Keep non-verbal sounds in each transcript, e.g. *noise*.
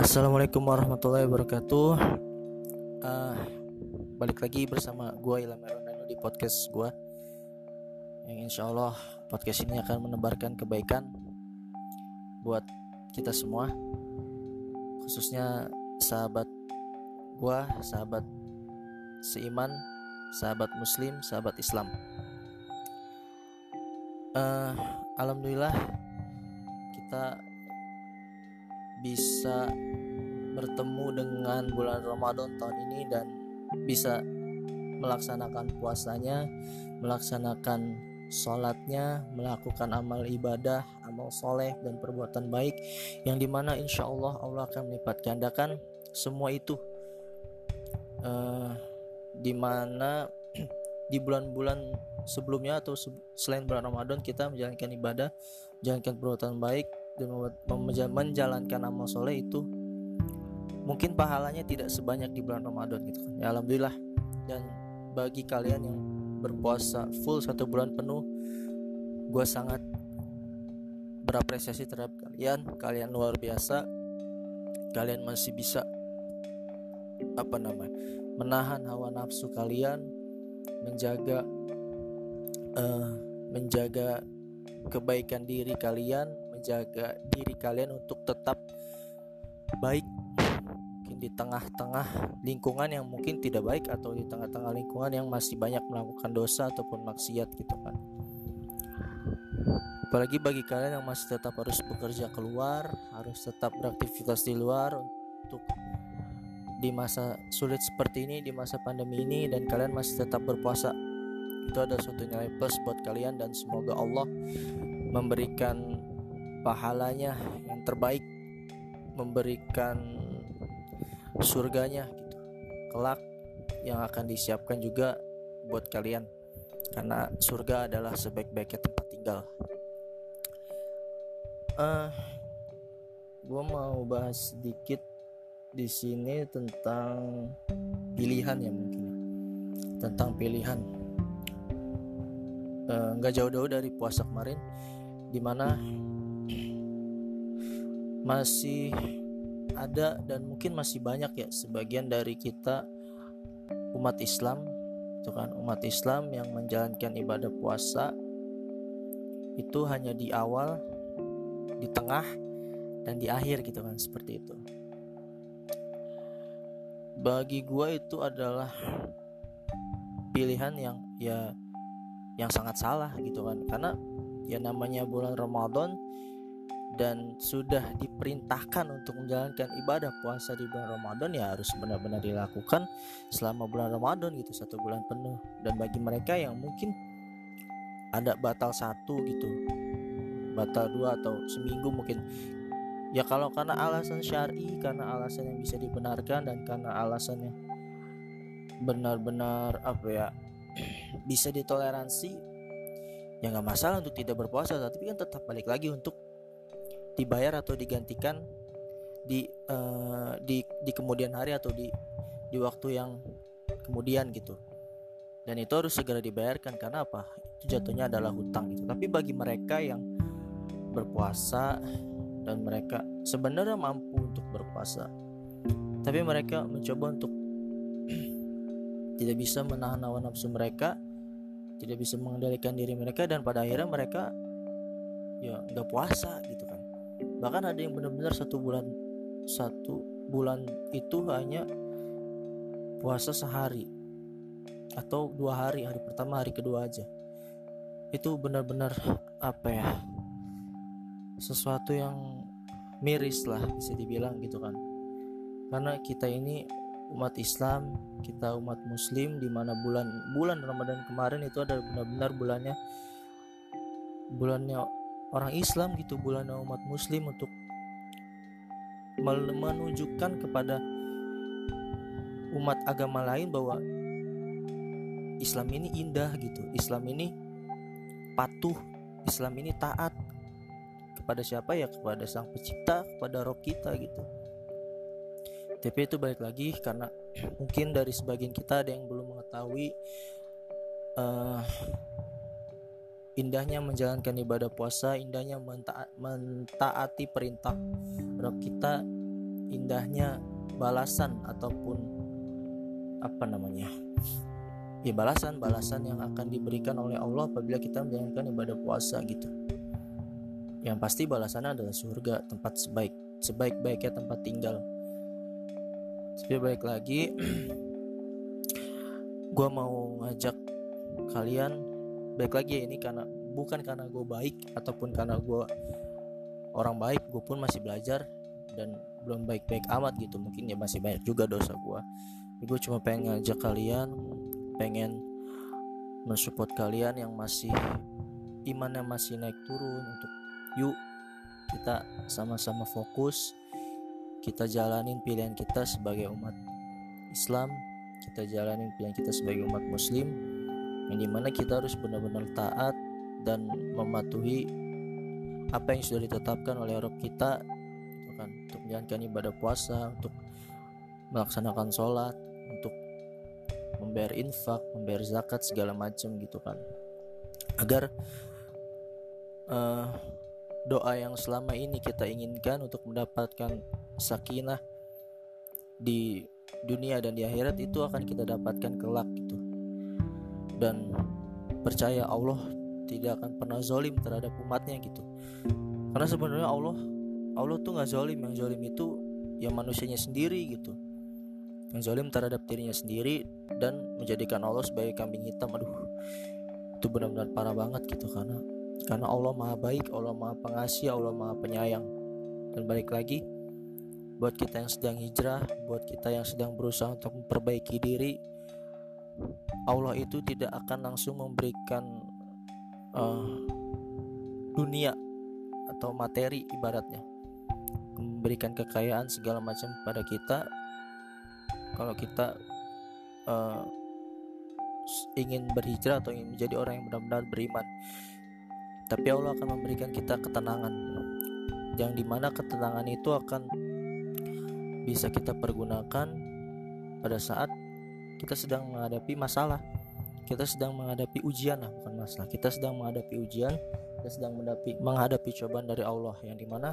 Assalamualaikum warahmatullahi wabarakatuh. Uh, balik lagi bersama gue Ilham Rondano di podcast gue. Yang insya Allah podcast ini akan menebarkan kebaikan buat kita semua, khususnya sahabat gue, sahabat seiman, sahabat Muslim, sahabat Islam. Uh, Alhamdulillah kita bisa bertemu dengan bulan Ramadan tahun ini dan bisa melaksanakan puasanya, melaksanakan sholatnya, melakukan amal ibadah, amal soleh dan perbuatan baik yang di mana insya Allah Allah akan melipat gandakan semua itu uh, di mana *clears throat* di bulan-bulan sebelumnya atau selain bulan Ramadan kita menjalankan ibadah, menjalankan perbuatan baik dan menjalankan amal soleh itu mungkin pahalanya tidak sebanyak di bulan Ramadan gitu kan. Ya alhamdulillah. Dan bagi kalian yang berpuasa full satu bulan penuh, gue sangat berapresiasi terhadap kalian. Kalian luar biasa. Kalian masih bisa apa namanya menahan hawa nafsu kalian, menjaga uh, menjaga kebaikan diri kalian, menjaga diri kalian untuk tetap baik. Mungkin di tengah-tengah lingkungan yang mungkin tidak baik atau di tengah-tengah lingkungan yang masih banyak melakukan dosa ataupun maksiat gitu kan. Apalagi bagi kalian yang masih tetap harus bekerja keluar harus tetap beraktivitas di luar untuk di masa sulit seperti ini di masa pandemi ini dan kalian masih tetap berpuasa. Itu ada suatu nilai plus buat kalian dan semoga Allah memberikan pahalanya yang terbaik memberikan surganya gitu. Kelak yang akan disiapkan juga buat kalian karena surga adalah sebaik-baiknya tempat tinggal. Uh, eh, gue mau bahas sedikit di sini tentang pilihan ya mungkin ya. tentang pilihan. Eh, nggak uh, jauh-jauh dari puasa kemarin di mana masih ada dan mungkin masih banyak ya sebagian dari kita umat Islam itu kan? Umat Islam yang menjalankan ibadah puasa itu hanya di awal di tengah dan di akhir gitu kan seperti itu. Bagi gue itu adalah pilihan yang ya yang sangat salah gitu kan? Karena ya namanya bulan Ramadan dan sudah diperintahkan untuk menjalankan ibadah puasa di bulan Ramadan ya harus benar-benar dilakukan selama bulan Ramadan gitu satu bulan penuh. Dan bagi mereka yang mungkin ada batal satu gitu batal dua atau seminggu mungkin. Ya kalau karena alasan syari karena alasan yang bisa dibenarkan dan karena alasannya benar-benar apa ya *clears throat* bisa ditoleransi ya nggak masalah untuk tidak berpuasa tapi kan tetap balik lagi untuk dibayar atau digantikan di uh, di di kemudian hari atau di di waktu yang kemudian gitu. Dan itu harus segera dibayarkan karena apa? Itu jatuhnya adalah hutang gitu. Tapi bagi mereka yang berpuasa dan mereka sebenarnya mampu untuk berpuasa tapi mereka mencoba untuk *clears throat* tidak bisa menahan hawa nafsu mereka tidak bisa mengendalikan diri mereka dan pada akhirnya mereka ya nggak puasa gitu kan bahkan ada yang benar-benar satu bulan satu bulan itu hanya puasa sehari atau dua hari hari pertama hari kedua aja. Itu benar-benar apa ya sesuatu yang miris lah bisa dibilang gitu kan. Karena kita ini umat Islam kita umat Muslim di mana bulan bulan Ramadan kemarin itu adalah benar-benar bulannya bulannya orang Islam gitu bulan umat muslim untuk menunjukkan kepada umat agama lain bahwa Islam ini indah gitu. Islam ini patuh. Islam ini taat kepada siapa ya? Kepada sang pencipta kepada roh kita gitu. Tapi itu balik lagi karena *clears throat* mungkin dari sebagian kita ada yang belum mengetahui uh, indahnya menjalankan ibadah puasa, indahnya menta mentaati perintah Rob kita indahnya balasan ataupun apa namanya? Ya balasan balasan yang akan diberikan oleh Allah apabila kita menjalankan ibadah puasa gitu. Yang pasti balasannya adalah surga tempat sebaik sebaik-baiknya tempat tinggal. Tapi baik lagi *clears throat* gue mau ngajak kalian baik lagi ya ini karena bukan karena gue baik ataupun karena gue orang baik gue pun masih belajar dan belum baik-baik amat gitu. Mungkin ya masih banyak juga dosa gue gue cuma pengen ngajak kalian pengen mensupport kalian yang masih imannya masih naik turun untuk yuk kita sama-sama fokus kita jalanin pilihan kita sebagai umat Islam kita jalanin pilihan kita sebagai umat muslim yang di mana kita harus benar-benar taat dan mematuhi apa yang sudah ditetapkan oleh Rob kita gitu kan. Untuk menjalankan ibadah puasa untuk melaksanakan sholat untuk membayar infak membayar zakat segala macam gitu kan. Agar uh, doa yang selama ini kita inginkan untuk mendapatkan sakinah di dunia dan di akhirat itu akan kita dapatkan kelak gitu dan percaya Allah tidak akan pernah zolim terhadap umatnya gitu. Karena sebenarnya Allah Allah tuh nggak zolim. Yang zolim itu ya manusianya sendiri gitu. Yang zolim terhadap dirinya sendiri dan menjadikan Allah sebagai kambing hitam. Aduh itu benar-benar parah banget gitu. Karena karena Allah maha baik Allah maha pengasih Allah maha penyayang. Dan balik lagi buat kita yang sedang hijrah buat kita yang sedang berusaha untuk memperbaiki diri Allah itu tidak akan langsung memberikan uh, dunia atau materi ibaratnya. Memberikan kekayaan segala macam pada kita. Kalau kita uh, ingin berhijrah atau ingin menjadi orang yang benar-benar beriman. Tapi Allah akan memberikan kita ketenangan. Yang di mana ketenangan itu akan bisa kita pergunakan pada saat kita sedang menghadapi masalah. Kita sedang menghadapi ujian lah bukan masalah. Kita sedang menghadapi ujian kita sedang menghadapi menghadapi cobaan dari Allah yang di mana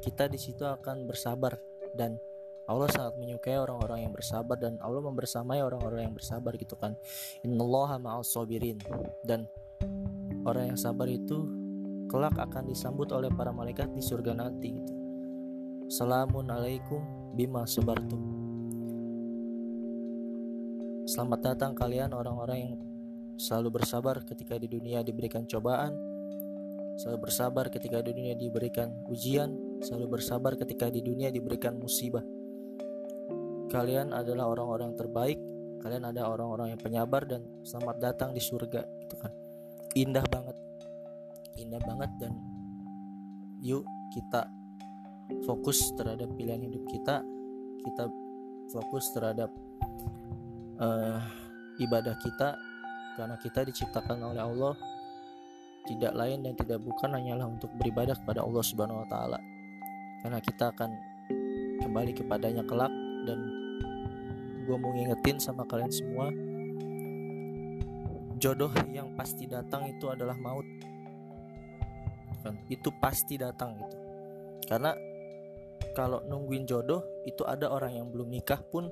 kita di situ akan bersabar. Dan Allah sangat menyukai orang-orang yang bersabar dan Allah membersamai orang-orang yang bersabar gitu kan. Innallaha ma'as sabirin. Dan orang yang sabar itu kelak akan disambut oleh para malaikat di surga nanti gitu. Salamun alaikum bima sabartum. Selamat datang kalian orang-orang yang selalu bersabar ketika di dunia diberikan cobaan, selalu bersabar ketika di dunia diberikan ujian, selalu bersabar ketika di dunia diberikan musibah. Kalian adalah orang-orang terbaik, kalian ada orang-orang yang penyabar dan selamat datang di surga gitu kan indah banget indah banget dan yuk kita fokus terhadap pilihan hidup kita kita fokus terhadap uh, ibadah kita karena kita diciptakan oleh Allah tidak lain dan tidak bukan hanyalah untuk beribadah kepada Allah Subhanahu wa taala. Karena kita akan kembali kepadanya kelak dan gue mau ngingetin sama kalian semua jodoh yang pasti datang itu adalah maut. Kan? Itu pasti datang gitu karena kalau nungguin jodoh itu ada orang yang belum nikah pun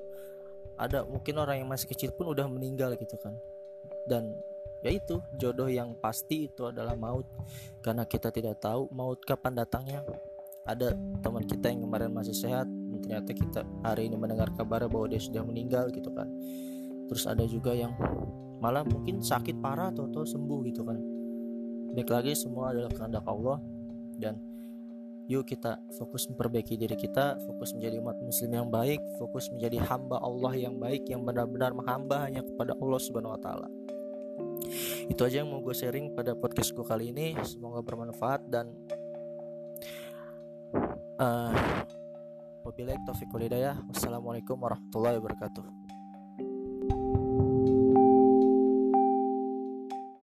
ada mungkin orang yang masih kecil pun udah meninggal gitu kan. Dan ya itu jodoh yang pasti itu adalah maut. Karena kita tidak tahu maut kapan datangnya. Ada teman kita yang kemarin masih sehat dan ternyata kita hari ini mendengar kabar bahwa dia sudah meninggal gitu kan. Terus ada juga yang malah mungkin sakit parah atau, sembuh gitu kan. Baik lagi semua adalah kehendak Allah. Dan yuk kita fokus memperbaiki diri kita fokus menjadi umat muslim yang baik fokus menjadi hamba Allah yang baik yang benar-benar menghamba hanya kepada Allah subhanahu wa taala. Itu aja yang mau gue sharing pada podcastku kali ini. Semoga bermanfaat dan uh, wabillahi taufiq wassalamualaikum warahmatullahi wabarakatuh